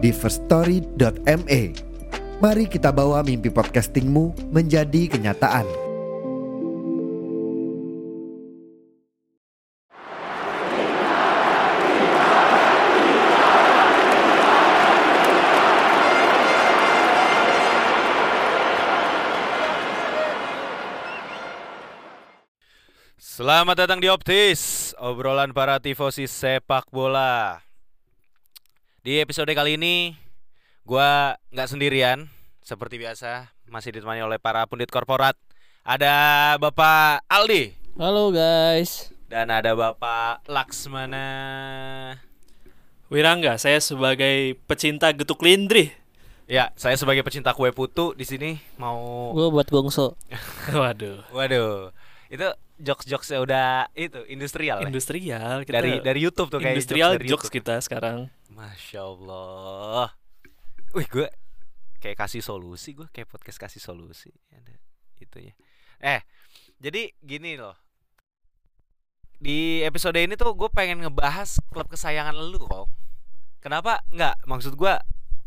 di firststory.me. Mari kita bawa mimpi podcastingmu menjadi kenyataan. Selamat datang di Optis, obrolan para tifosi sepak bola. Di episode kali ini, gua nggak sendirian, seperti biasa, masih ditemani oleh para pundit korporat. Ada Bapak Aldi Halo guys. dan ada Bapak Laksmana. Wirangga, saya sebagai pecinta getuk lindrih. Ya, saya sebagai pecinta kue putu di sini mau, Gue buat gongso. Waduh, waduh, itu jokes-jokesnya udah itu industrial. ya? industrial kita dari dari YouTube tuh kayak industrial jokes YouTube. kita sekarang. Masya Allah. Wih gue kayak kasih solusi gue kayak podcast kasih solusi ada itunya. Eh jadi gini loh. Di episode ini tuh gue pengen ngebahas klub kesayangan lu kok. Kenapa? Nggak maksud gue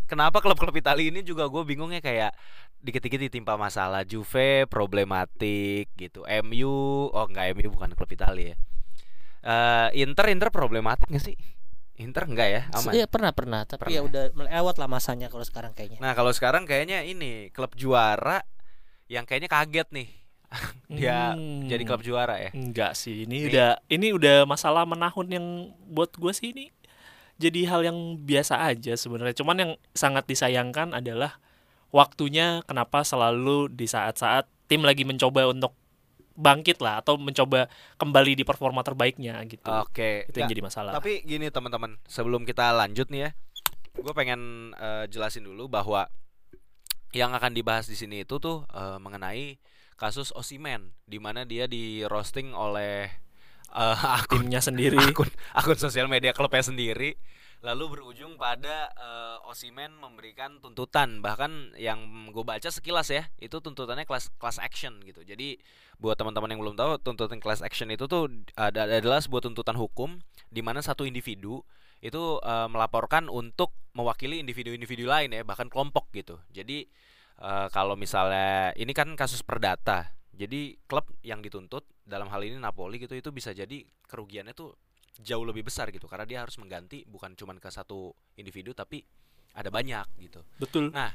kenapa klub-klub Italia ini juga gue bingungnya kayak dikit-dikit ditimpa masalah Juve problematik gitu MU oh enggak MU bukan klub Italia ya Eh, Inter Inter problematik gak sih Inter enggak ya aman Iya pernah pernah, tapi Pernah. ya udah lewat lah masanya kalau sekarang kayaknya. Nah kalau sekarang kayaknya ini klub juara yang kayaknya kaget nih dia Hmm. jadi klub juara ya. Enggak sih, Ini- ini udah ini udah masalah menahun yang buat gue sih ini jadi hal yang biasa aja sebenarnya. Cuman yang sangat disayangkan adalah waktunya kenapa selalu di saat-saat tim lagi mencoba untuk bangkit lah atau mencoba kembali di performa terbaiknya gitu. Oke. Itu yang nggak, jadi masalah. Tapi gini teman-teman, sebelum kita lanjut nih ya, gue pengen eh, jelasin dulu bahwa yang akan dibahas di sini itu tuh eh, mengenai kasus Osimen, di mana dia di roasting oleh eh, akun Timnya sendiri. akun akun sosial media klubnya sendiri lalu berujung pada eh, Osimen memberikan tuntutan. Bahkan yang gue baca sekilas ya itu tuntutannya class class action gitu. Jadi buat teman-teman yang belum tahu tuntutan class action itu tuh ada adalah sebuah tuntutan hukum di mana satu individu itu eh, melaporkan untuk mewakili individu-individu lain ya bahkan kelompok gitu. Jadi eh, kalau misalnya ini kan kasus perdata. Jadi klub yang dituntut dalam hal ini Napoli gitu itu bisa jadi kerugiannya tuh jauh lebih besar gitu karena dia harus mengganti bukan cuman ke satu individu tapi ada banyak gitu. Betul. Nah,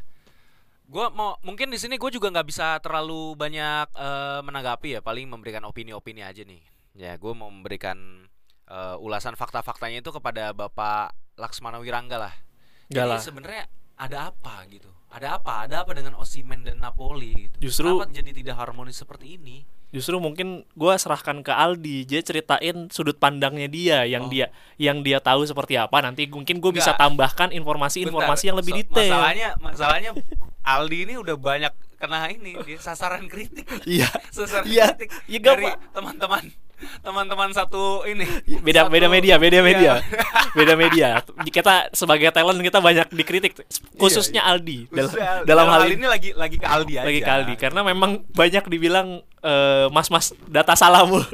gua mau mungkin di sini gue juga nggak bisa terlalu banyak eh, menanggapi ya, paling memberikan opini-opini aja nih. Ya, gue mau memberikan eh, ulasan fakta-faktanya itu kepada Bapak Laksmana Wirangga lah. Enggak Jadi sebenarnya ada apa gitu? Ada apa? Ada apa dengan Osimen dan Napoli gitu? Justru- Kenapa jadi tidak harmonis seperti ini? Justru mungkin gua serahkan ke Aldi, dia ceritain sudut pandangnya dia yang Oh. dia yang dia tahu seperti apa. Nanti mungkin gue bisa tambahkan informasi-informasi yang lebih so- detail. Masalahnya, masalahnya Aldi ini udah banyak kena ini di sasaran kritik, Iya. sasaran Iya. kritik Iya, nggak, dari teman-teman, teman-teman satu ini. Beda satu- beda media, beda Iya. media. beda media. Kita sebagai talent kita banyak dikritik khususnya Iya, Aldi dalam, Khususnya dalam hal ini ini lagi lagi ke Aldi aja. lagi ke Aldi karena memang banyak dibilang eh, mas-mas data salah mulu.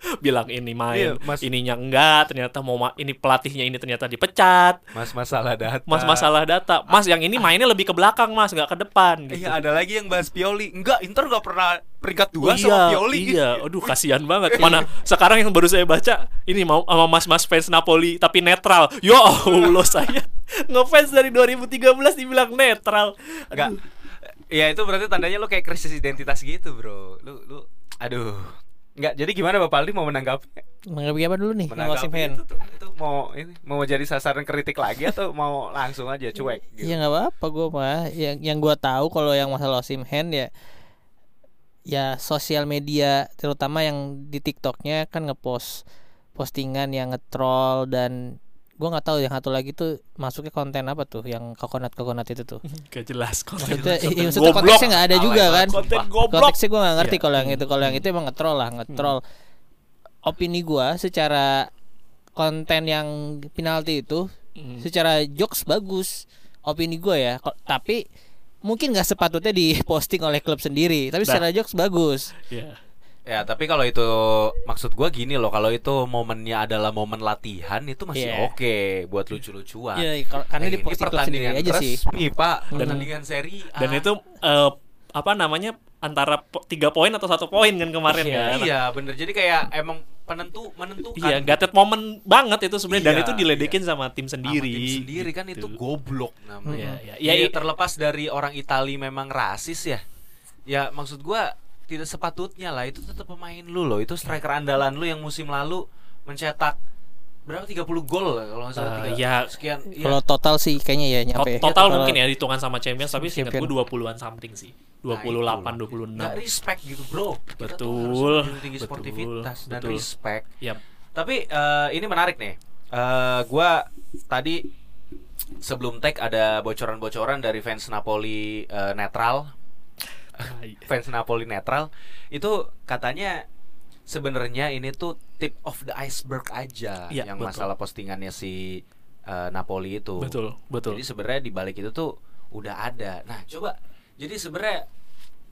bilang ini main Iya, Mas. ininya enggak ternyata mau ma- ini pelatihnya ini ternyata dipecat Mas masalah data. mas masalah data mas yang ini mainnya lebih ke belakang mas nggak ke depan gitu. Iya, ada lagi yang bahas Pioli. Enggak, Inter nggak pernah peringkat dua iya, sama Pioli. Iya, aduh kasihan banget. Mana sekarang yang baru saya baca ini mau sama mas-mas fans Napoli tapi netral. Ya Allah saya ngefans dari 2013 dibilang netral. Enggak. Ya itu berarti tandanya lu kayak krisis identitas gitu, Bro. Lu lu aduh. Enggak, jadi gimana Bapak Aldi mau menanggapi? Menanggapi apa dulu nih? Menanggapi itu, tuh, itu mau ini mau jadi sasaran kritik lagi atau mau langsung aja cuek gitu. Ya nggak apa-apa gue mah. Yang yang gue tahu kalau yang masalah Osimhen ya ya sosial media terutama yang di TikToknya kan ngepost postingan yang ngetrol dan gua nggak tahu yang satu lagi tuh masuknya konten apa tuh yang kokonat kokonat itu tuh Gak jelas konten. maksudnya, konten maksudnya konteksnya nggak ada juga kan Konten goblok. konteksnya gue gak ngerti Iya. kalau yang itu kalau yang itu emang ngetrol lah ngetrol opini gua secara konten yang penalti itu Hmm. secara jokes bagus opini gua ya tapi mungkin nggak sepatutnya diposting oleh klub sendiri tapi Nah. secara jokes bagus Iya. Ya, tapi kalau itu maksud gua gini loh, kalau itu momennya adalah momen latihan itu masih Iya. oke buat lucu-lucuan. Iya, kalau- karena Nah, di pertandingan aja sih resmi, Pak. Hmm. Pertandingan seri A. Dan itu eh, apa namanya antara tiga poin atau satu poin kan kemarin Iya, kan? Iya, bener. Jadi kayak emang penentu menentukan. Iya, gatet momen banget itu sebenarnya dan Iya, itu diledekin sama tim Sama sendiri. tim sendiri kan gitu. itu goblok namanya. Iya, iya. Ya, Ya, i- terlepas dari orang Itali memang rasis ya. Ya maksud gua tidak sepatutnya lah itu tetap pemain lu loh. Itu striker andalan lu yang musim lalu mencetak berapa 30 gol kalau nggak salah tiga- ya. sekian iya. kalau total sih kayaknya ya nyampe total Kalau- mungkin ya hitungan sama Champions tapi Champion. gue 20-an something sih. 28 Nah, 26. Nggak respect gitu bro Kita tuh harus Betul, tinggi betul, sportivitas dan betul. respect Yap. Tapi eh, ini menarik nih Eh, Gua tadi sebelum tag ada bocoran-bocoran dari fans Napoli eh, netral Fans Napoli netral Itu katanya sebenarnya ini tuh tip of the iceberg aja Iya, Yang betul. masalah postingannya si eh, Napoli itu Betul, betul. jadi sebenarnya di balik itu tuh udah ada. Nah, coba jadi sebenarnya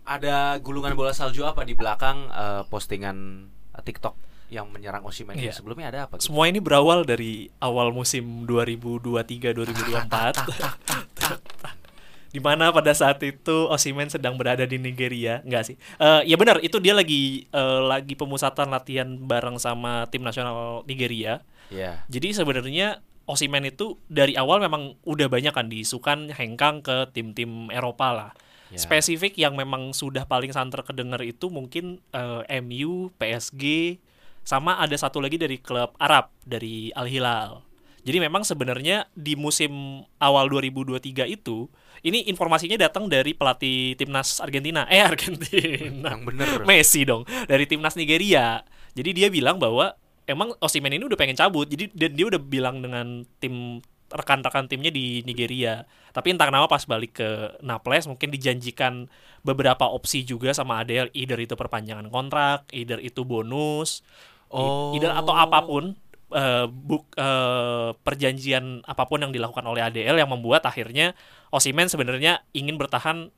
ada gulungan bola salju apa di belakang eh, postingan TikTok yang menyerang Osimhen? Iya. Sebelumnya ada apa? gitu? Semua ini berawal dari awal musim 2023-2024 di mana pada saat itu Osimhen sedang berada di Nigeria enggak sih Eh, ya benar itu dia lagi eh, lagi pemusatan latihan bareng sama tim nasional Nigeria Iya. jadi sebenarnya Osimhen itu dari awal memang udah banyak kan diisukan hengkang ke tim-tim Eropa lah Ya. spesifik yang memang sudah paling santer kedenger itu mungkin eh, MU, PSG, sama ada satu lagi dari klub Arab dari Al Hilal. Jadi memang sebenarnya di musim awal 2023 itu ini informasinya datang dari pelatih timnas Argentina. Eh Argentina. Yang bener. Messi dong dari timnas Nigeria. Jadi dia bilang bahwa emang Osimhen ini udah pengen cabut. Jadi dan dia udah bilang dengan tim rekan-rekan timnya di Nigeria. Tapi entah kenapa pas balik ke Naples mungkin dijanjikan beberapa opsi juga sama ADL either itu perpanjangan kontrak, either itu bonus, Oh. either atau apa pun eh, buk eh, perjanjian apa pun yang dilakukan oleh ADL yang membuat akhirnya Osimhen sebenarnya ingin bertahan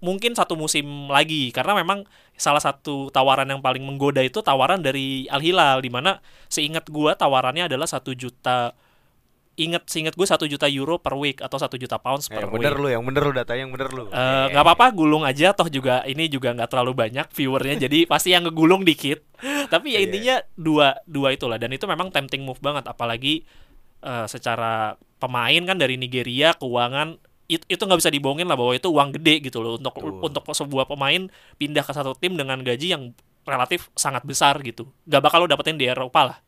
mungkin satu musim lagi. Karena memang salah satu tawaran yang paling menggoda itu tawaran dari Al Hilal di mana seingat gua tawarannya adalah satu juta ingat seingat gue satu juta euro per week atau satu juta pounds Eh, per yang week bener lu, yang bener lu datanya yang bener lu. Eh, nggak apa-apa gulung aja toh juga ini juga nggak terlalu banyak viewernya jadi pasti yang ngegulung dikit tapi ya Iya. intinya dua dua itulah dan itu memang tempting move banget apalagi eh, secara pemain kan dari Nigeria keuangan it- itu nggak bisa dibohongin lah bahwa itu uang gede gitu loh untuk Betul. untuk sebuah pemain pindah ke satu tim dengan gaji yang relatif sangat besar gitu nggak bakal lo dapetin di Eropa lah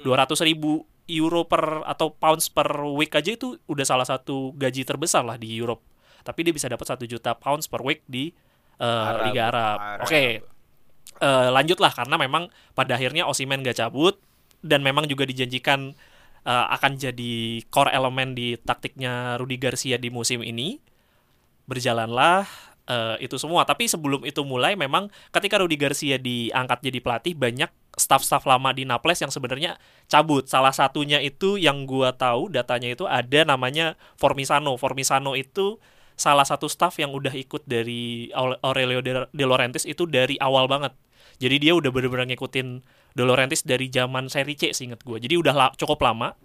dua ratus ribu euro per atau pounds per week aja itu udah salah satu gaji terbesar lah di Europe tapi dia bisa dapat satu juta pounds per week di eh, Arab. Liga Arab. Arab. Oke, Eh, lanjutlah karena memang pada akhirnya Osimhen gak cabut dan memang juga dijanjikan eh, akan jadi core elemen di taktiknya Rudi Garcia di musim ini. Berjalanlah eh, itu semua. Tapi sebelum itu mulai memang ketika Rudi Garcia diangkat jadi pelatih banyak staff-staff lama di Naples yang sebenarnya cabut. Salah satunya itu yang gua tahu datanya itu ada namanya Formisano. Formisano itu salah satu staff yang udah ikut dari Aure- Aurelio De Laurentiis itu dari awal banget. Jadi dia udah bener-bener ngikutin De Laurentiis dari zaman Serie C seinget gue. Jadi udah la- cukup lama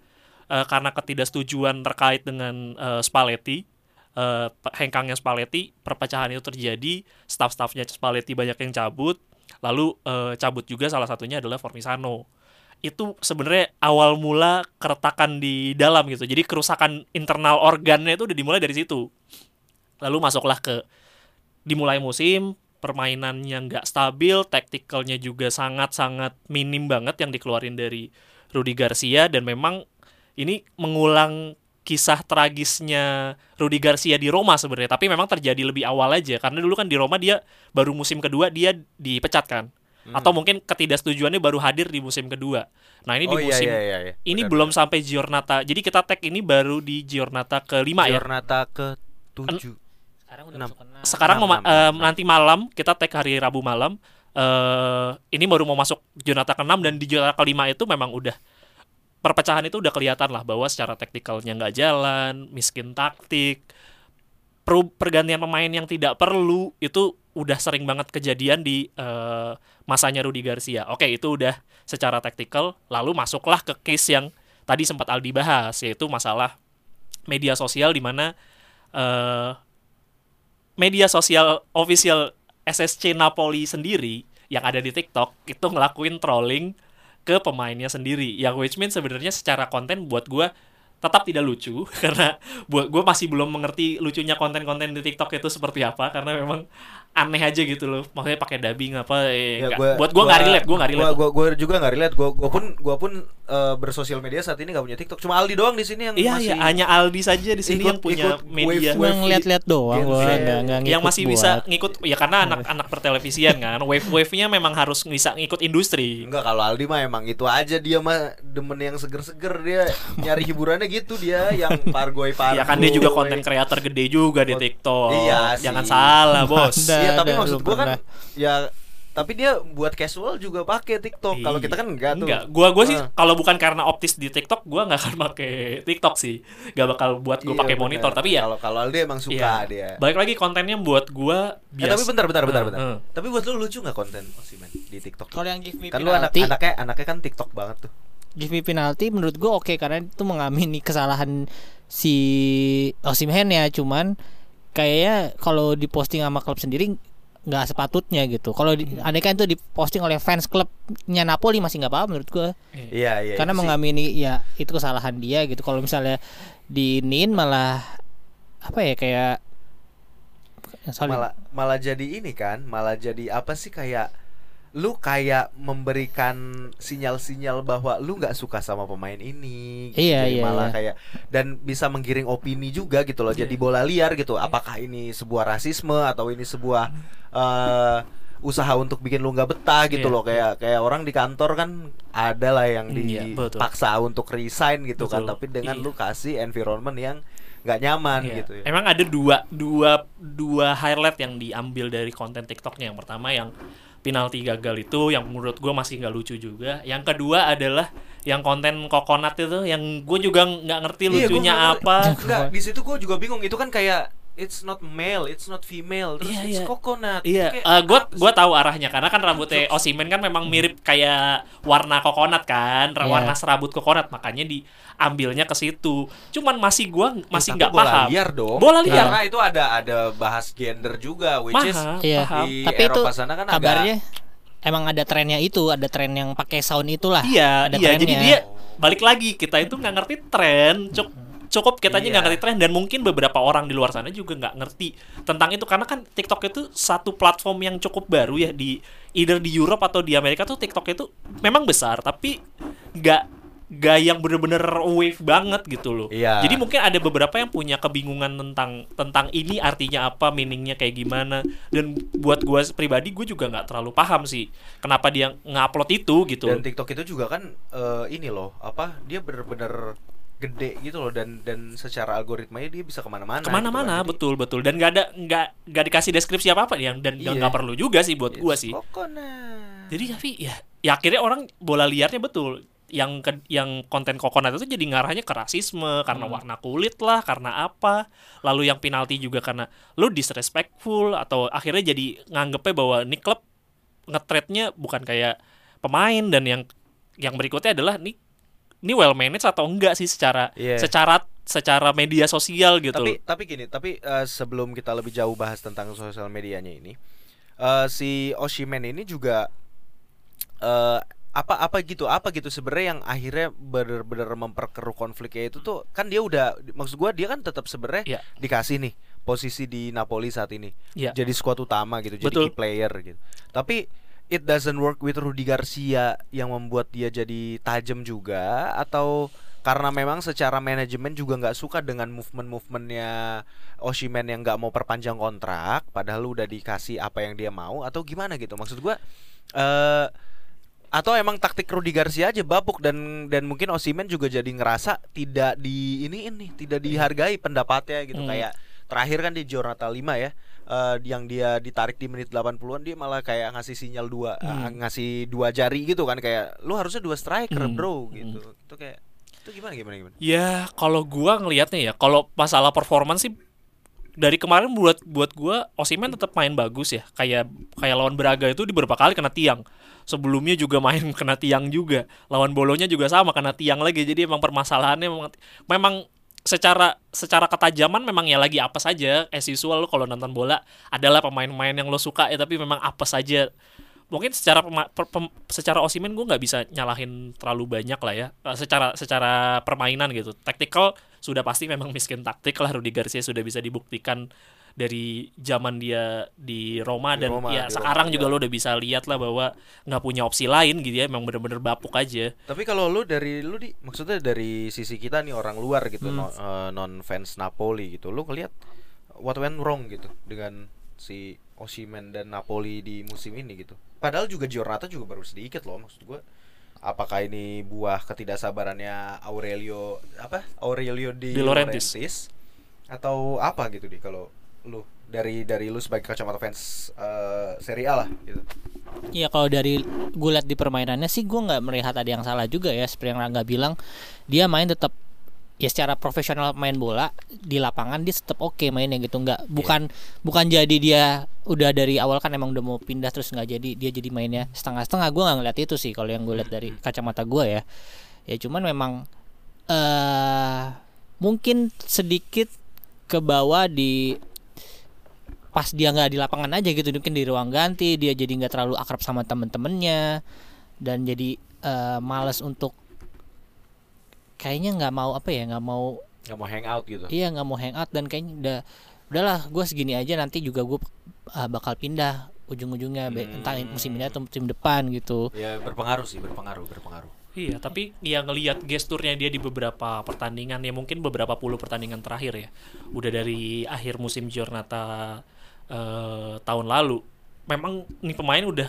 Eh, karena ketidaksetujuan terkait dengan eh, Spalletti, pe- hengkangnya Spalletti, perpecahan itu terjadi, staff-staffnya Spalletti banyak yang cabut, lalu eh, cabut juga salah satunya adalah Formisano. Itu sebenarnya awal mula keretakan di dalam gitu. Jadi kerusakan internal organnya itu udah dimulai dari situ. Lalu masuklah ke dimulai musim permainannya nggak stabil, taktikalnya juga sangat-sangat minim banget yang dikeluarin dari Rudi Garcia dan memang ini mengulang kisah tragisnya Rudi Garcia di Roma sebenarnya, tapi memang terjadi lebih awal aja karena dulu kan di Roma dia baru musim kedua dia dipecat kan. atau mungkin ketidaksetujuannya baru hadir di musim kedua. Nah ini oh di iya musim iya iya, iya. ini Benar, belum sampai Giornata. Jadi kita tag ini baru di Giornata kelima ya. Giornata ke tujuh Sekarang udah Enam. masuk ke enam. Sekarang Enam, mema- enam, eh, enam. nanti malam kita tag hari Rabu malam. eh ini baru mau masuk Giornata ke-6 dan di Giornata kelima itu memang udah perpecahan itu udah kelihatan lah bahwa secara taktikalnya nggak jalan, miskin taktik, peru- pergantian pemain yang tidak perlu itu udah sering banget kejadian di eh, masanya Rudi Garcia. Oke, itu udah secara taktikal. Lalu masuklah ke case yang tadi sempat Aldi bahas, yaitu masalah media sosial di mana eh, media sosial official SSC Napoli sendiri yang ada di TikTok itu ngelakuin trolling ke pemainnya sendiri. Yang which means sebenarnya secara konten buat gua tetap tidak lucu karena buat gue masih belum mengerti lucunya konten-konten di TikTok itu seperti apa karena memang aneh aja gitu loh maksudnya pakai dubbing apa eh, Ya, gua- buat gue nggak gua- relate gue nggak relate Gua, gua, gua juga nggak relate. Gua, gua pun gua pun eh, bersosial media saat ini nggak punya TikTok. Cuma Aldi doang di sini yang iya masih iya hanya Aldi saja di sini ikut- yang punya ikut media wave- Cuma ngeliat-lihat doang Z. nggak nggak yang masih bisa buat. ngikut ya karena anak-anak pertelevisian kan wave-wave-nya memang harus bisa ngikut industri Enggak kalau Aldi mah emang itu aja dia mah demen yang seger-seger dia nyari hiburannya gitu dia yang pargoy pargoy. ya kan dia juga konten kreator gede juga di TikTok iya sih. jangan salah bos. Iya tapi ada, maksud gua kan pernah. ya tapi dia buat casual juga pakai TikTok. Kalau kita kan enggak tuh. Enggak, gua gua sih kalau bukan karena optis di TikTok, gua nggak akan pakai TikTok sih. Gak bakal buat gua Iya, pakai monitor, tapi ya kalau kalau Aldi emang suka iya. dia. Balik lagi kontennya buat gua Eh, biasa. tapi bentar bentar bentar bentar. eh. Tapi buat lu lucu nggak konten Osimen di TikTok? Kalau yang give me Kan lu anak penalti, anaknya anaknya kan TikTok banget tuh. give me penalti menurut gua oke karena itu mengamini kesalahan si Osimhen ya, cuman kayaknya kalau diposting sama klub sendiri nggak sepatutnya gitu. Kalau di, Hmm. andai kan itu diposting oleh fans klubnya Napoli masih nggak apa-apa menurut gua. Iya iya. karena itu sih. mengamini ya itu kesalahan dia gitu. Kalau misalnya diinin malah apa ya kayak sorry. malah malah jadi ini kan malah jadi apa sih kayak lu kayak memberikan sinyal-sinyal bahwa lu nggak suka sama pemain ini gitu. Iya, Jadi iya, malah iya. kayak dan bisa menggiring opini juga gitu loh jadi Iya. bola liar gitu apakah ini sebuah rasisme atau ini sebuah eh, usaha untuk bikin lu nggak betah gitu Iya. loh kayak kayak orang di kantor kan ada lah yang Iya, dipaksa untuk resign gitu kan Betul. tapi dengan Iya. lu kasih environment yang nggak nyaman Iya. gitu ya Emang ada dua dua dua highlight yang diambil dari konten TikToknya. Yang pertama yang penalti gagal itu yang menurut gua masih nggak lucu juga. Yang kedua adalah yang konten kokonat itu yang gue juga nggak ngerti Iya, gua lucunya nggak- apa. Enggak, di situ gue juga bingung. Itu kan kayak it's not male, it's not female, terus Iya, it's iya. coconut. Iya, Kayak eh, gua gua tahu arahnya karena kan rambutnya Osimen kan memang mirip kayak warna kokonat kan, Iya. warna serabut kokonat, makanya diambilnya ke situ. Cuman masih gua masih Eh, tapi nggak bola paham. liar dong. Bola liar. Karena itu ada ada bahas gender juga, which is Mahal, Iya. paham. di Tapi itu Eropa sana kan agak- kabarnya emang ada trennya itu, ada tren yang pakai sound itulah. Iya, ada iya. Jadi trennya. dia balik lagi kita itu nggak ngerti tren, cuk cukup kita aja Iya. nggak ngerti tren dan mungkin beberapa orang di luar sana juga nggak ngerti tentang itu karena kan TikTok itu satu platform yang cukup baru ya di either di Europe atau di Amerika tuh TikTok itu memang besar tapi nggak nggak yang bener-bener wave banget gitu loh. Iya. Jadi mungkin ada beberapa yang punya kebingungan tentang tentang ini artinya apa, meaningnya kayak gimana. Dan buat gua pribadi gue juga nggak terlalu paham sih kenapa dia ngupload itu gitu. dan TikTok itu juga kan eh, ini loh, apa dia bener-bener gede gitu loh dan dan secara algoritmanya dia bisa ke mana-mana. ke mana-mana gitu kan. Betul betul dan nggak ada nggak nggak dikasih deskripsi apa apa yang dan nggak perlu juga sih buat gua It's sih coconut. jadi tapi ya ya akhirnya orang bola liarnya betul yang ke, yang konten kokonat itu jadi ngarahnya ke rasisme karena Hmm. warna kulit lah karena apa lalu yang penalti juga karena lu disrespectful atau akhirnya jadi nganggepnya bahwa ini klub ngetrade-nya bukan kayak pemain dan yang yang berikutnya adalah nih ini well managed atau enggak sih secara Iya. secara secara media sosial gitu tapi tapi gini tapi eh, sebelum kita lebih jauh bahas tentang sosial medianya ini eh, si Oshimen ini juga eh apa apa gitu apa gitu sebenarnya yang akhirnya bener-bener memperkeruh konfliknya itu tuh kan dia udah maksud gua dia kan tetap sebenarnya Iya. dikasih nih posisi di Napoli saat ini Iya. jadi squad utama gitu jadi Betul. key player gitu tapi it doesn't work with Rudi Garcia yang membuat dia jadi tajam juga atau karena memang secara manajemen juga nggak suka dengan movement-movementnya Oshimen yang nggak mau perpanjang kontrak, padahal lu udah dikasih apa yang dia mau atau gimana gitu? Maksud gua eh atau emang taktik Rudy Garcia aja bapuk dan dan mungkin Osimen juga jadi ngerasa tidak di ini ini tidak dihargai pendapatnya gitu Hmm. kayak terakhir kan di Jornata 5 ya eh, yang dia ditarik di menit 80-an dia malah kayak ngasih sinyal dua Hmm. eh, ngasih dua jari gitu kan kayak lu harusnya dua striker Hmm. bro gitu itu kayak itu gimana gimana gimana Ya kalau gua ngelihatnya ya, kalau masalah performance sih dari kemarin buat buat gua Osimen tetap main bagus ya. Kayak kayak lawan Braga itu di beberapa kali kena tiang. Sebelumnya juga main kena tiang juga. Lawan Bolonya juga sama kena tiang lagi. Jadi emang permasalahannya memang, memang secara secara ketajaman memang ya lagi apa saja as usual lo kalau nonton bola adalah pemain-pemain yang lo suka ya tapi memang apa saja mungkin secara pema- per- pem- secara Osimen gue nggak bisa nyalahin terlalu banyak lah ya Eh, secara secara permainan gitu. Tactical sudah pasti memang miskin taktik lah Rudy Garcia sudah bisa dibuktikan dari zaman dia di Roma Di dan Roma, ya sekarang Roma, juga ya. lo udah bisa lihat lah bahwa nggak punya opsi lain gitu ya emang bener-bener bapuk aja tapi kalau lu dari lu di maksudnya dari sisi kita nih orang luar gitu Hmm. non fans Napoli gitu lu ngelihat what went wrong gitu dengan si Osimen dan Napoli di musim ini gitu padahal juga Giornata juga baru sedikit loh maksud gua apakah ini buah ketidaksabarannya Aurelio apa Aurelio di, Di Laurentiis. Laurentiis atau apa gitu di kalau lu dari dari lu sebagai kacamata fans eh, Serie A lah gitu. Iya kalau dari gue lihat di permainannya sih gue nggak melihat ada yang salah juga ya. Seperti yang Rangga bilang dia main tetap ya secara profesional main bola di lapangan dia tetap oke mainnya gitu. Nggak bukan bukan jadi dia udah dari awal kan emang udah mau pindah terus nggak jadi dia jadi mainnya setengah-setengah. Gue nggak ngeliat itu sih kalau yang gue lihat dari kacamata gue ya. Ya cuman memang eh mungkin sedikit ke bawah di pas dia nggak di lapangan aja gitu mungkin di ruang ganti dia jadi nggak terlalu akrab sama temen-temennya dan jadi eh, males untuk kayaknya nggak mau apa ya nggak mau nggak mau hang out gitu iya nggak mau hangout dan kayaknya udah udahlah gue segini aja nanti juga gue bakal pindah ujung-ujungnya Hmm. entah musim ini atau musim depan gitu ya berpengaruh sih berpengaruh berpengaruh Iya, tapi ya ngelihat gesturnya dia di beberapa pertandingan ya mungkin beberapa puluh pertandingan terakhir ya. Udah dari akhir musim Giornata eh, tahun lalu. Memang nih pemain udah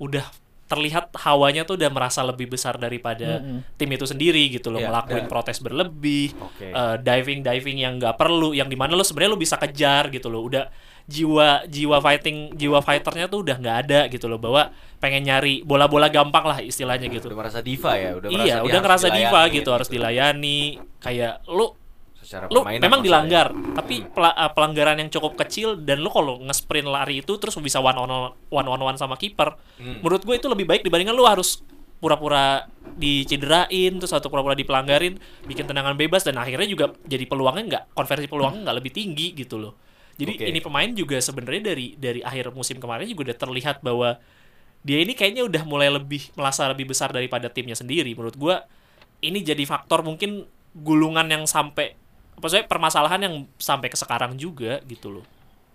udah terlihat hawanya tuh udah merasa lebih besar daripada Mm-mm. tim itu sendiri gitu loh, Iya, ngelakuin dan- protes berlebih, oke diving diving yang nggak perlu, yang di mana lo sebenarnya lo bisa kejar gitu loh. Udah jiwa jiwa fighting jiwa fighternya tuh udah nggak ada gitu loh bahwa pengen nyari bola-bola gampang lah istilahnya gitu udah merasa diva ya udah merasa iya, udah ngerasa diva dilayani gitu, harus dilayani. Kayak lu secara lu memang dilanggar, tapi pela- uh, pelanggaran yang cukup kecil dan lu kalau nge-sprint lari itu terus bisa one on one on one sama kiper. Hmm. Menurut gue itu lebih baik dibandingkan lu harus pura-pura dicederain terus atau pura-pura dipelanggarin, bikin tendangan bebas dan akhirnya juga jadi peluangnya nggak konversi peluangnya nggak lebih tinggi gitu loh. Jadi Oke. ini pemain juga sebenarnya dari dari akhir musim kemarin juga udah terlihat bahwa dia ini kayaknya udah mulai lebih merasa lebih besar daripada timnya sendiri. Menurut gua ini jadi faktor mungkin gulungan yang sampai sih permasalahan yang sampai ke sekarang juga gitu loh.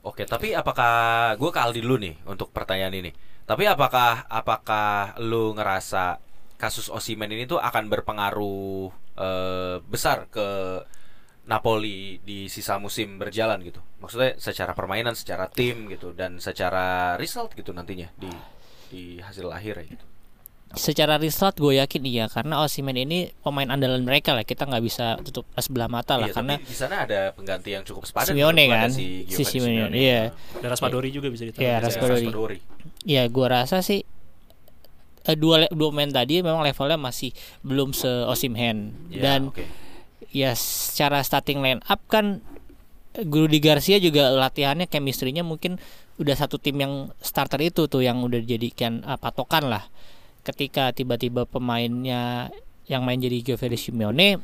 Oke, tapi apakah gue ke Aldi dulu nih untuk pertanyaan ini. Tapi apakah apakah lu ngerasa kasus Osimen ini tuh akan berpengaruh eh, besar ke Napoli di sisa musim berjalan gitu? Maksudnya secara permainan, secara tim gitu dan secara result gitu nantinya di di hasil akhir gitu. Secara result gue yakin iya karena Osimhen ini pemain andalan mereka lah kita nggak bisa tutup sebelah mata lah Iya, karena di sana ada pengganti yang cukup sepadan. Simeone menurut gua, kan? ada Si Giovanni Simeone, iya. Dan Raspadori juga bisa ditaruh. Iya, di sana. Raspadori. Raspadori. ya gue rasa sih eh, dua dua main tadi memang levelnya masih belum se Osimhen Iya, dan oke. ya secara starting line up kan Guru di Garcia juga latihannya chemistry-nya mungkin udah satu tim yang starter itu tuh yang udah dijadikan ah, patokan lah ketika tiba-tiba pemainnya yang main jadi Giovanni Simeone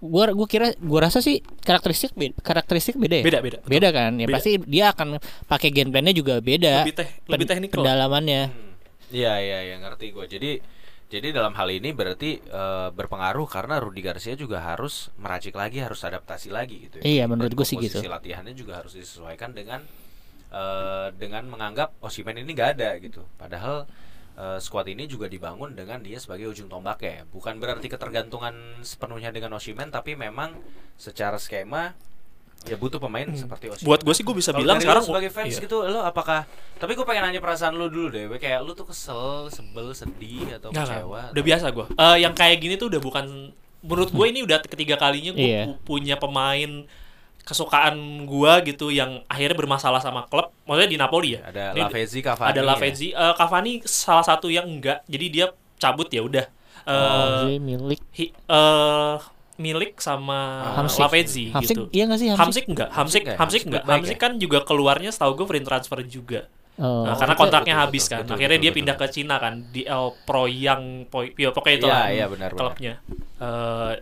gua gua kira gua rasa sih karakteristik beda, karakteristik beda ya Beda, beda. betul. beda kan ya Beda. pasti dia akan pakai game plan-nya juga beda Lebih teh, lebih teknikal. pendalamannya Hmm. Iya iya iya ngerti gue. Jadi jadi dalam hal ini berarti eh, berpengaruh karena Rudi Garcia juga harus meracik lagi, harus adaptasi lagi gitu. ya. Iya, menurut Dan gua sih gitu. latihannya juga harus disesuaikan dengan eh, dengan menganggap Osimen ini nggak ada gitu. Padahal eh, squad ini juga dibangun dengan dia sebagai ujung tombaknya. Bukan berarti ketergantungan sepenuhnya dengan Osimhen, tapi memang secara skema ya butuh pemain seperti Osimhen. Hmm. Buat gue sih gue bisa Kalau bilang dari sekarang sebagai fans iya. gitu lo apakah tapi gue pengen nanya perasaan lu dulu deh kayak lu tuh kesel sebel sedih atau Nggak, nggak. kecewa Udah biasa gue. yang kayak gini tuh udah bukan menurut gue ini udah ketiga kalinya gue Iya. punya pemain kesukaan gue gitu yang akhirnya bermasalah sama klub. Maksudnya di Napoli ya. ada Ini- Lavezzi Cavani ada ya. Lavezzi, Eh, Cavani salah satu yang enggak. Jadi dia cabut ya udah. Eh, Oh, milik hi- eh, milik sama Hamsik. Lavezzi Hamsik gitu. iya nggak sih Hamsik? Hamsik enggak, Hamsik, enggak ya? Hamsik Hamsik enggak. baik Hamsik ya? kan juga keluarnya setahu gue free transfer juga. Oh. Nah, karena betul, kontraknya betul, habis betul, kan. betul, Akhirnya betul, dia betul. pindah ke Cina kan di El Pro yang ya, pokoknya itu Iya, lah iya, benar, klubnya. Eh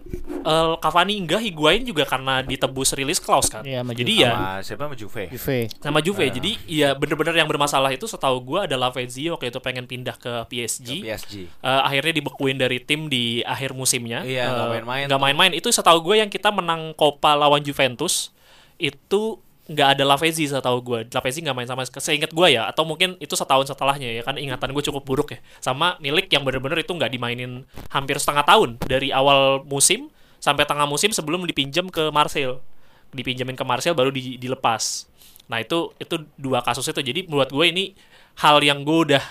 eh, Cavani enggak, Higuain juga karena ditebus rilis clause kan. Iya, sama Jadi ya sama siapa sama Juve Juve. sama Juve. Ah. Jadi ya bener-bener yang bermasalah itu setahu gua adalah Lavezzi waktu itu pengen pindah ke PSG. Ke PSG Eh, akhirnya dibekuin dari tim di akhir musimnya. Iya, nggak main-main main-main. Itu setahu gue yang kita menang Copa lawan Juventus itu nggak ada Lavezzi setahu gue. Lavezzi nggak main sama seingat gue ya. Atau mungkin itu setahun setelahnya ya. Kan ingatan gue cukup buruk ya. Sama milik yang bener-bener itu nggak dimainin hampir setengah tahun dari awal musim sampai tengah musim sebelum dipinjam ke Marseille. Dipinjamin ke Marseille baru di- dilepas. Nah itu itu dua kasus itu. Jadi buat gue ini hal yang gue udah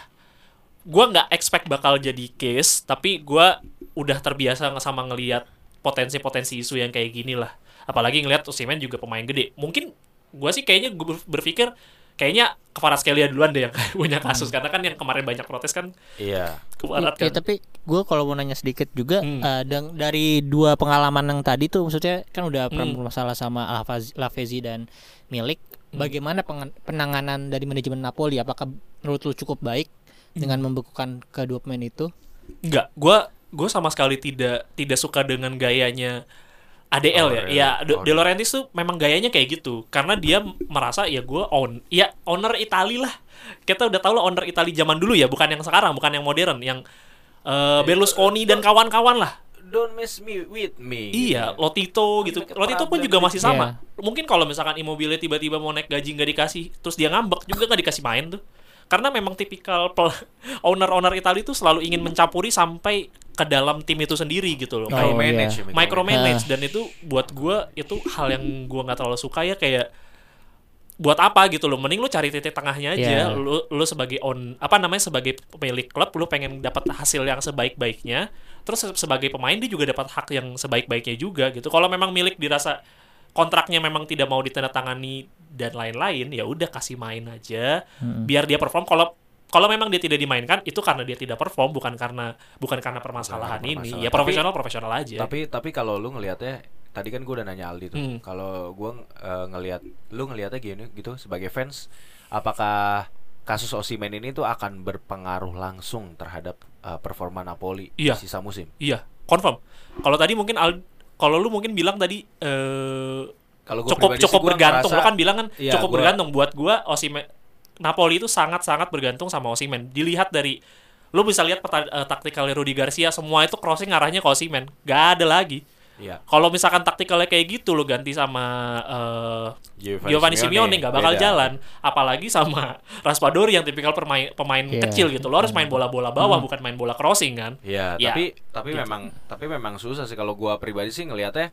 gue nggak expect bakal jadi case tapi gue udah terbiasa sama ngelihat potensi-potensi isu yang kayak gini lah apalagi ngelihat Osimhen juga pemain gede mungkin gue sih kayaknya gue berpikir kayaknya Kvaratskhelia duluan deh yang punya kasus karena kan yang kemarin banyak protes kan iya Kvarat Ya, kan tapi gue kalau mau nanya sedikit juga Hmm. eh, deng- dari dua pengalaman yang tadi tuh maksudnya kan udah pernah Hmm. bermasalah sama Lavezzi dan Milik. Hmm. Bagaimana penanganan dari manajemen Napoli? Apakah menurut lu cukup baik Hmm. dengan membekukan kedua pemain itu? Enggak, gue gue sama sekali tidak tidak suka dengan gayanya ADL ya. Oh, Ya, De, oh, De Laurentiis tuh memang gayanya kayak gitu karena dia merasa ya gue own ya owner Itali lah. Kita udah tahu lah owner Itali zaman dulu ya, bukan yang sekarang, bukan yang modern, yang eh, Berlusconi dan kawan-kawan lah. don't mess me with me Iya, gitu. Lotito gitu. Lotito pun juga masih sama. Mungkin kalau misalkan Immobile tiba-tiba mau naik gaji nggak dikasih, terus dia ngambek juga nggak dikasih main tuh. Karena memang tipikal owner-owner Italia itu selalu ingin mencampuri sampai ke dalam tim itu sendiri gitu loh. Oh, Kayak Micromanage iya. ya, micromanage. Dan itu buat gua itu hal yang gua nggak terlalu suka ya kayak buat apa gitu loh. Mending lu cari titik tengahnya aja. Iya. lu lu sebagai on apa namanya sebagai pemilik klub lu pengen dapat hasil yang sebaik-baiknya. Terus se- sebagai pemain dia juga dapat hak yang sebaik-baiknya juga gitu. Kalau memang milik dirasa kontraknya memang tidak mau ditandatangani dan lain-lain ya udah kasih main aja. Biar dia perform. Kalau kalau memang dia tidak dimainkan itu karena dia tidak perform bukan karena bukan karena permasalahan Bukan ini ya Tapi- profesional profesional aja tapi tapi kalau lu ngelihatnya tadi kan gue udah nanya Aldi tuh Hmm. kalau gue eh, ngelihat lu ngelihatnya gini gitu sebagai fans apakah kasus Osimen ini tuh akan berpengaruh langsung terhadap eh, performa Napoli Iya. di sisa musim Iya, confirm. Kalau tadi mungkin Al kalau lu mungkin bilang tadi eh kalau cukup cukup bergantung. ngerasa- Lo kan bilang kan Iya, cukup gua- bergantung buat gua Osimhen Napoli itu sangat-sangat bergantung sama Osimhen. Dilihat dari lu bisa lihat peta, eh, taktikal Rudi Garcia semua itu crossing arahnya ke Osimhen. Gak ada lagi. Iya. Kalau misalkan taktikalnya kayak gitu lo ganti sama eh, Giovanni Simeone nggak bakal beda. jalan. Apalagi sama Raspadori yang tipikal pemain pemain Iya. kecil gitu. Lo harus main bola-bola bawah bukan main bola crossing kan. Iya, Ya, tapi tapi gitu. memang tapi memang susah sih kalau gua pribadi sih ngelihatnya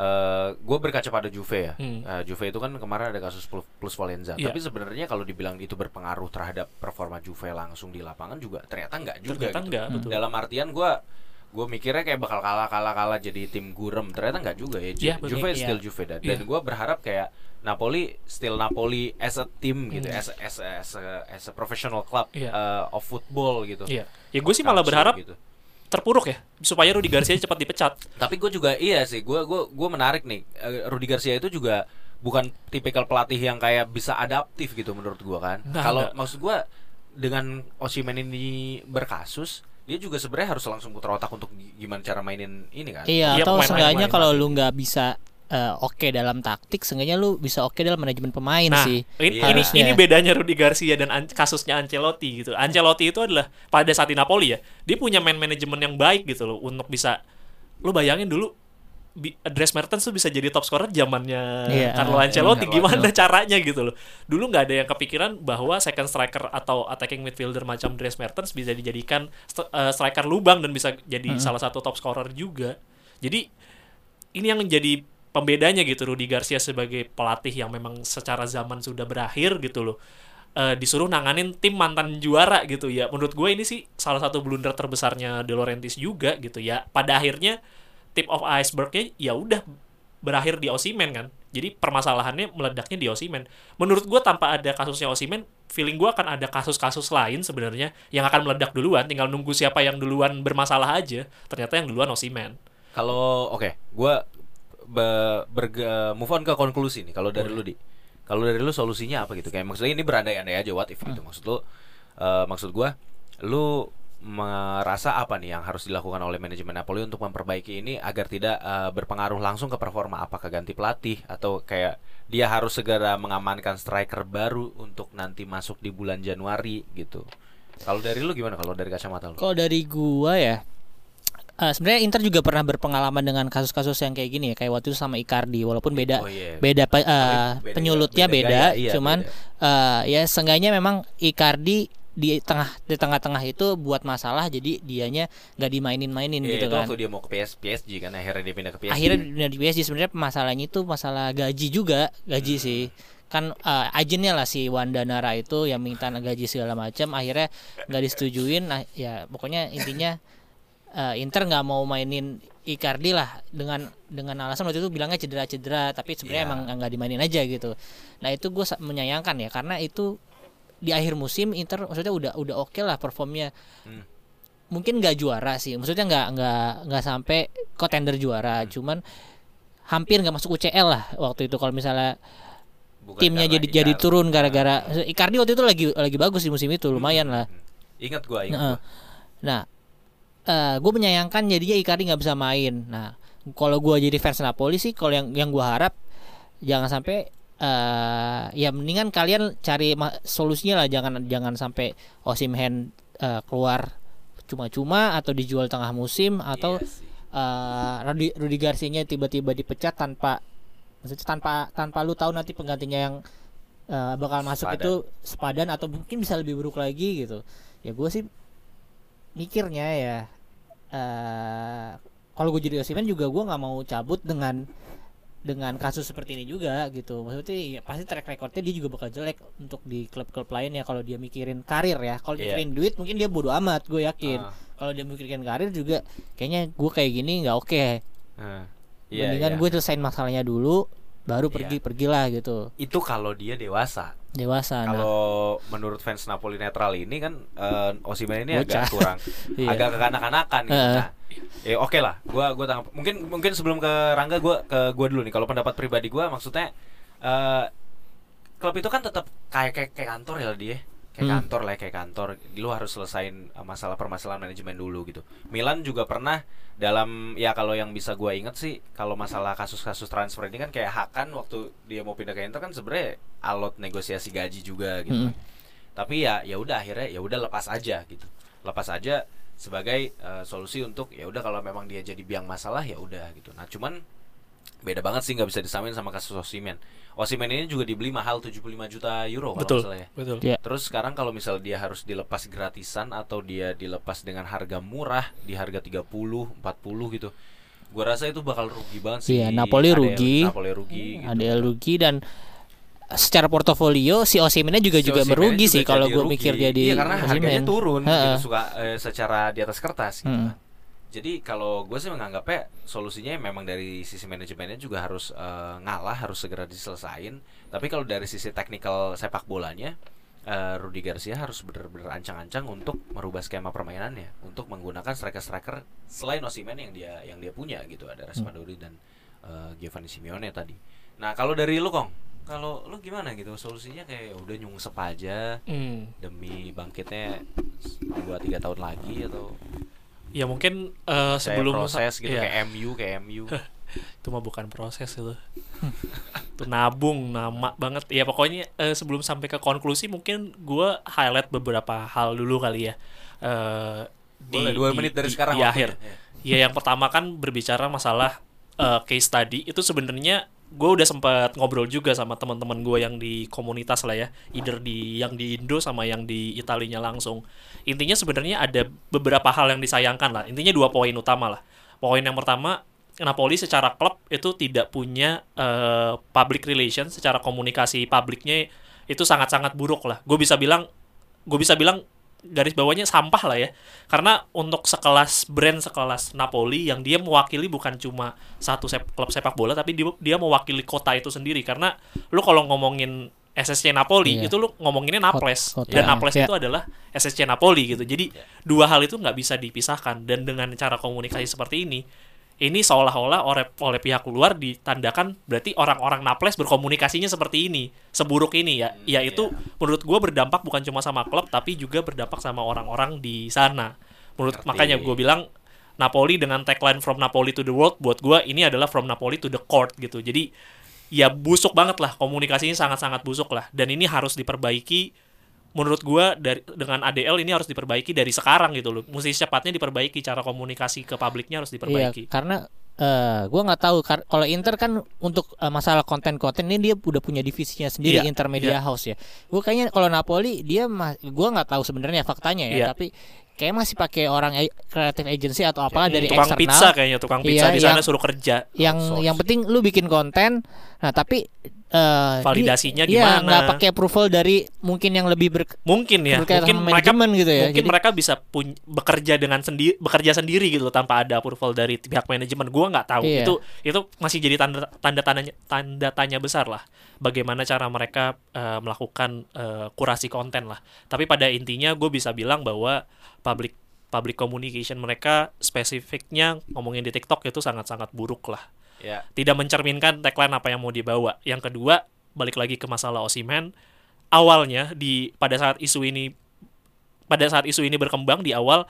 eh gua berkaca pada Juve ya. Hmm. Eh, Juve itu kan kemarin ada kasus plus, plus Valenza. Iya. Tapi sebenarnya kalau dibilang itu berpengaruh terhadap performa Juve langsung di lapangan juga ternyata enggak juga Ternyata gitu. enggak, betul. Dalam artian gua gue mikirnya kayak bakal kalah kalah kalah jadi tim gurem ternyata nggak juga ya Ju- Iya, betul. Juve Iya. still Juve dan, Iya. dan gue berharap kayak Napoli still Napoli as a team gitu Hmm. as a, as a, as a, as a professional club Iya. uh, of football gitu Iya. Ya gue sih malah berharap gitu. Terpuruk ya supaya Rudi Garcia cepat dipecat. Tapi gue juga iya sih, gue gua gua menarik nih. Eh, Rudi Garcia itu juga bukan tipikal pelatih yang kayak bisa adaptif gitu menurut gue kan. Nggak, Kalau maksud gue dengan Osimhen ini berkasus, dia juga sebenarnya harus langsung putar otak untuk gi- gimana cara mainin ini kan. Iya, Iya, atau seenggaknya kalau lu nggak bisa eh, oke dalam taktik, seenggaknya lu bisa oke dalam manajemen pemain Nah, sih. ini, Iya. ini ini bedanya Rudi Garcia dan An- kasusnya Ancelotti gitu. Ancelotti itu adalah pada saat di Napoli ya, dia punya man manajemen yang baik gitu loh untuk bisa lu bayangin dulu Dries Mertens tuh bisa jadi top scorer zamannya Iya, Carlo ah, Ancelotti iya. gimana caranya gitu loh. Dulu nggak ada yang kepikiran bahwa second striker atau attacking midfielder macam Dries Mertens bisa dijadikan st- eh, striker lubang dan bisa jadi Hmm. salah satu top scorer juga. Jadi ini yang menjadi pembedanya gitu Rudi Garcia sebagai pelatih yang memang secara zaman sudah berakhir gitu loh. Eh, disuruh nanganin tim mantan juara gitu ya. Menurut gue ini sih salah satu blunder terbesarnya De Laurentiis juga gitu ya. Pada akhirnya tip of icebergnya ya udah berakhir di Osimen kan. Jadi permasalahannya meledaknya di Osimen. Menurut gue tanpa ada kasusnya Osimen, feeling gue akan ada kasus-kasus lain sebenarnya yang akan meledak duluan. Tinggal nunggu siapa yang duluan bermasalah aja. Ternyata yang duluan Osimen. Kalau oke, gua be- berge- move on ke konklusi nih. Kalau dari lu di, kalau dari lu solusinya apa gitu? Kayak maksudnya ini berandai-andai aja what if gitu. Maksud lu, eh, maksud gua, lu merasa apa nih yang harus dilakukan oleh manajemen Napoli untuk memperbaiki ini agar tidak eh, berpengaruh langsung ke performa apakah ganti pelatih atau kayak dia harus segera mengamankan striker baru untuk nanti masuk di bulan Januari gitu. Kalau dari lu gimana kalau dari kacamata lu? Kalau dari gua ya eh, sebenarnya Inter juga pernah berpengalaman dengan kasus-kasus yang kayak gini ya kayak waktu itu sama Icardi walaupun beda Oh, iya. beda Tapi beda- penyulutnya beda beda, gaya, iya, cuman eh, ya seenggaknya memang Icardi di tengah di tengah-tengah itu buat masalah jadi dianya nggak dimainin-mainin Iya, gitu itu kan. waktu dia mau ke PS, PSG kan akhirnya dia pindah ke PSG. Akhirnya di PSG sebenarnya masalahnya itu masalah gaji juga, gaji Hmm. sih. Kan eh, agennya lah si Wanda Nara itu yang minta gaji segala macam akhirnya nggak disetujuin nah, ya pokoknya intinya eh, Inter nggak mau mainin Icardi lah dengan dengan alasan waktu itu bilangnya cedera-cedera tapi sebenarnya Iya. emang nggak dimainin aja gitu. Nah itu gue menyayangkan ya karena itu di akhir musim Inter maksudnya udah udah oke lah performnya. Hmm. Mungkin nggak juara sih, maksudnya nggak nggak nggak sampai kontender juara, Hmm. cuman hampir nggak masuk UCL lah waktu itu kalau misalnya Bukan timnya jadi jadi Icardi. turun gara-gara Icardi waktu itu lagi lagi bagus di musim itu lumayan lah. Hmm. Ingat gua, ingat Heeh. gua. Nah, gue menyayangkan jadinya Icardi nggak bisa main. Nah, kalau gue jadi fans Napoli sih, kalau yang yang gue harap jangan sampai eh ya mendingan kalian cari solusinya lah, jangan jangan sampai Osimhen eh, keluar cuma-cuma atau dijual tengah musim atau Iya sih. eh Rudi, Garcia-nya tiba-tiba dipecat tanpa maksudnya tanpa tanpa lu tahu nanti penggantinya yang eh, bakal masuk Sepadan. itu sepadan atau mungkin bisa lebih buruk lagi gitu ya gue sih mikirnya ya eh kalau gue jadi Osimhen juga gue nggak mau cabut dengan dengan kasus seperti ini juga gitu maksudnya ya, pasti track recordnya dia juga bakal jelek untuk di klub-klub lain ya kalau dia mikirin karir ya kalau Iya. mikirin duit mungkin dia bodo amat gue yakin Ah. kalau dia mikirin karir juga kayaknya gue kayak gini nggak oke Heeh. Iya, mendingan iya. gue selesain masalahnya dulu baru Iya. pergi pergilah gitu itu kalau dia dewasa. dewasa nah Kalau menurut fans Napoli netral ini kan eh, Osimhen ini Bocah. agak kurang Iya. agak kekanak-kanakan gitu. Heeh. Nah, ya oke lah. Gua gua tanggap. Mungkin mungkin sebelum ke Rangga gua ke gua dulu nih. Kalau pendapat pribadi gua maksudnya eh klub itu kan tetap kayak kayak, kayak kantor ya dia. Kayak Hmm. kantor lah kayak kantor. Lu harus selesain eh, masalah permasalahan manajemen dulu gitu. Milan juga pernah dalam ya kalau yang bisa gua inget sih kalau masalah kasus-kasus transfer ini kan kayak Hakan waktu dia mau pindah ke Inter kan sebenarnya alot negosiasi gaji juga gitu. Mm. Tapi ya ya udah akhirnya ya udah lepas aja gitu. Lepas aja sebagai eh, solusi untuk ya udah kalau memang dia jadi biang masalah ya udah gitu. Nah, cuman beda banget sih nggak bisa disamain sama kasus Osimen. Osimen ini juga dibeli mahal 75 juta euro kalau Betul. nggak salah ya. Betul. Ya. Terus sekarang kalau misal dia harus dilepas gratisan atau dia dilepas dengan harga murah di harga 30, 40 gitu. Gua rasa itu bakal rugi banget sih. Iya, Napoli ADL rugi. Napoli rugi gitu. ada rugi dan secara portofolio si Osimhennya juga Si juga merugi juga sih kalau gue mikir jadi Iya karena harganya Osimhen. turun Heeh. gitu suka eh, secara di atas kertas gitu. Hmm. Jadi kalau gue sih menganggapnya solusinya memang dari sisi manajemennya juga harus eh, ngalah, harus segera diselesain. Tapi kalau dari sisi teknikal sepak bolanya, eh, Rudi Garcia harus benar-benar ancang-ancang untuk merubah skema permainannya, untuk menggunakan striker-striker selain Osimhen yang dia yang dia punya gitu, ada Raspadori dan eh, Giovanni Simeone tadi. Nah kalau dari lu kong, kalau lu gimana gitu solusinya kayak udah nyungsep aja Hmm. demi bangkitnya 2-3 tahun lagi atau Ya mungkin saya sebelum proses gitu Iya. kayak MU kayak MU itu mah bukan proses itu. Itu nabung nama banget. Ya pokoknya eh, sebelum sampai ke konklusi mungkin gua highlight beberapa hal dulu kali ya. Eh, Boleh, dua menit dari sekarang di akhir. Iya. ya yang pertama kan berbicara masalah uh, case study. Itu sebenarnya gue udah sempat ngobrol juga sama teman-teman gue yang di komunitas lah ya, either di yang di Indo sama yang di Italinya langsung. Intinya sebenarnya ada beberapa hal yang disayangkan lah. Intinya dua poin utama lah. Poin yang pertama, Napoli secara klub itu tidak punya uh, public relation, secara komunikasi publiknya itu sangat-sangat buruk lah. Gue bisa bilang, gue bisa bilang garis bawahnya sampah lah ya karena untuk sekelas brand sekelas Napoli yang dia mewakili bukan cuma satu sep klub sepak bola tapi dia, dia mewakili kota itu sendiri karena lu kalau ngomongin SSC Napoli Iya. itu lu ngomonginnya Naples Kota. dan Iya. Naples Iya. itu adalah SSC Napoli gitu jadi dua hal itu nggak bisa dipisahkan dan dengan cara komunikasi seperti ini ini seolah-olah oleh oleh pihak luar ditandakan berarti orang-orang Naples berkomunikasinya seperti ini seburuk ini ya. Yaitu menurut gue berdampak bukan cuma sama klub tapi juga berdampak sama orang-orang di sana. Menurut Ngerti. makanya gue bilang Napoli dengan tagline from Napoli to the world buat gue ini adalah from Napoli to the court gitu. Jadi ya busuk banget lah komunikasinya sangat-sangat busuk lah. Dan ini harus diperbaiki menurut gua dari dengan ADL ini harus diperbaiki dari sekarang gitu loh mesti secepatnya diperbaiki cara komunikasi ke publiknya harus Iya, diperbaiki karena eh gua nggak tahu kalau Inter kan untuk eh, masalah konten-konten ini dia udah punya divisinya sendiri Iya, Intermedia House ya. Gua kayaknya kalau Napoli dia gua nggak tahu sebenarnya faktanya ya, Iya. tapi kayak masih pakai orang e- creative agency atau apalah dari tukang eksternal pizza kayaknya tukang pizza Iya, di sana yang- suruh kerja yang outsource. yang penting lu bikin konten. Nah, tapi eh Validasinya di- Iya, gimana? nggak pakai approval dari mungkin yang lebih ber mungkin ya mungkin mereka gitu ya. mungkin Jadi- mereka bisa pun bekerja dengan sendiri bekerja sendiri gitu loh, tanpa ada approval dari pihak manajemen gua nggak tahu Iya. itu itu masih jadi tanda tanda tanya tanda tanya besar lah bagaimana cara mereka eh, melakukan eh, kurasi konten lah tapi pada intinya gue bisa bilang bahwa public public communication mereka spesifiknya ngomongin di TikTok itu sangat-sangat buruk lah Ya. tidak mencerminkan tagline apa yang mau dibawa. Yang kedua, balik lagi ke masalah Osimen. Awalnya di pada saat isu ini pada saat isu ini berkembang di awal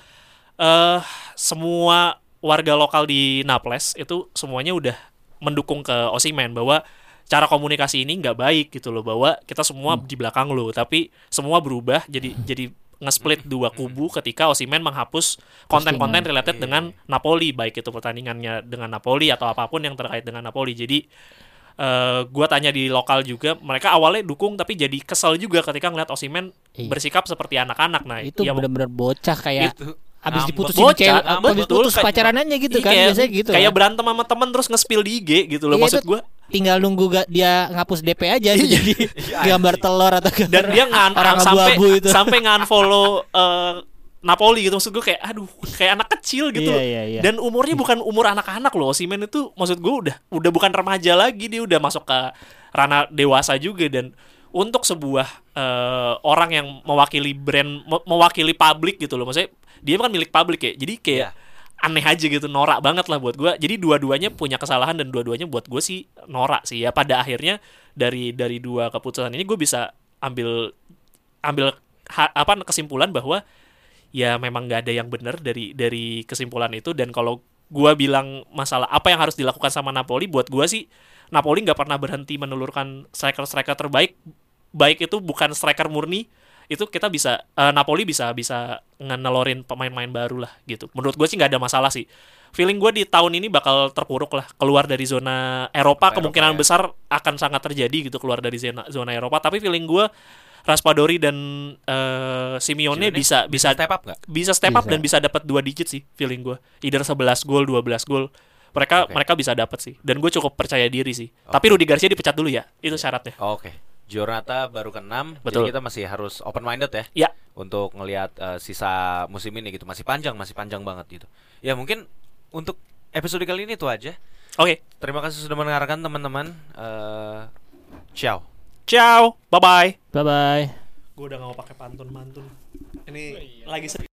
eh semua warga lokal di Naples itu semuanya udah mendukung ke Osimen bahwa cara komunikasi ini nggak baik gitu loh bahwa kita semua di belakang lo tapi semua berubah jadi jadi nge-split dua kubu ketika Osimen menghapus konten-konten related Iya. dengan Napoli baik itu pertandingannya dengan Napoli atau apa pun yang terkait dengan Napoli jadi eh gua tanya di lokal juga mereka awalnya dukung tapi jadi kesel juga ketika ngeliat Osimen Iya. bersikap seperti anak-anak nah itu ya, benar-benar bocah kayak Itu abis diputusin Bocah, cewek, ngambek, abis betul. putus Kayak- pacarannya gitu Iya, kan kayak, biasanya gitu kayak kan. berantem sama temen terus nge-spill di IG gitu loh Iya, maksud gua tinggal nunggu ga, dia ngapus DP aja gitu, jadi gambar telur atau gambar dan dia ngan orang sampai abu-abu itu. sampai ngan-follow eh, Napoli gitu. Maksud gue kayak aduh kayak anak kecil gitu Iya, iya, iya. dan umurnya bukan umur anak-anak loh. Osimhen itu maksud gue udah udah bukan remaja lagi. Dia udah masuk ke ranah dewasa juga. Dan untuk sebuah eh, orang yang mewakili brand me- mewakili publik gitu loh. Maksudnya dia kan milik publik ya. Jadi kayak Iya. Aneh aja gitu norak banget lah buat gue jadi dua-duanya punya kesalahan dan dua-duanya buat gue sih norak sih ya. Pada akhirnya dari dari dua keputusan ini gue bisa ambil ambil ha- apa kesimpulan bahwa ya memang nggak ada yang benar dari dari kesimpulan itu. Dan kalau gua bilang masalah apa yang harus dilakukan sama Napoli buat gua sih Napoli nggak pernah berhenti menelurkan striker-striker terbaik. Baik itu bukan striker murni itu kita bisa eh, Napoli bisa bisa ngenelorin pemain-pemain baru lah gitu. Menurut gue sih nggak ada masalah sih. Feeling gue di tahun ini bakal terpuruk lah keluar dari zona Eropa Eropa, kemungkinan ya. besar akan sangat terjadi gitu keluar dari zona zona Eropa. Tapi feeling gue Raspadori dan eh, Simeone bisa bisa step up bisa step up Bisa. dan bisa dapat dua digit sih feeling gue either 11 gol 12 gol. Mereka Oke. mereka bisa dapat sih. Dan gue cukup percaya diri sih. Tapi Rudi Garcia dipecat dulu ya itu syaratnya. Oke. Giornata baru ke-6, Betul. jadi kita masih harus open minded ya. Ya. Untuk ngelihat eh, sisa musim ini gitu. Masih panjang, masih panjang banget gitu. Ya mungkin untuk episode kali ini itu aja. oke Terima kasih sudah mendengarkan teman-teman. Eh, ciao. ciao bye bye Bye bye. gue udah gak mau pakai pantun pantun ini lagi sedih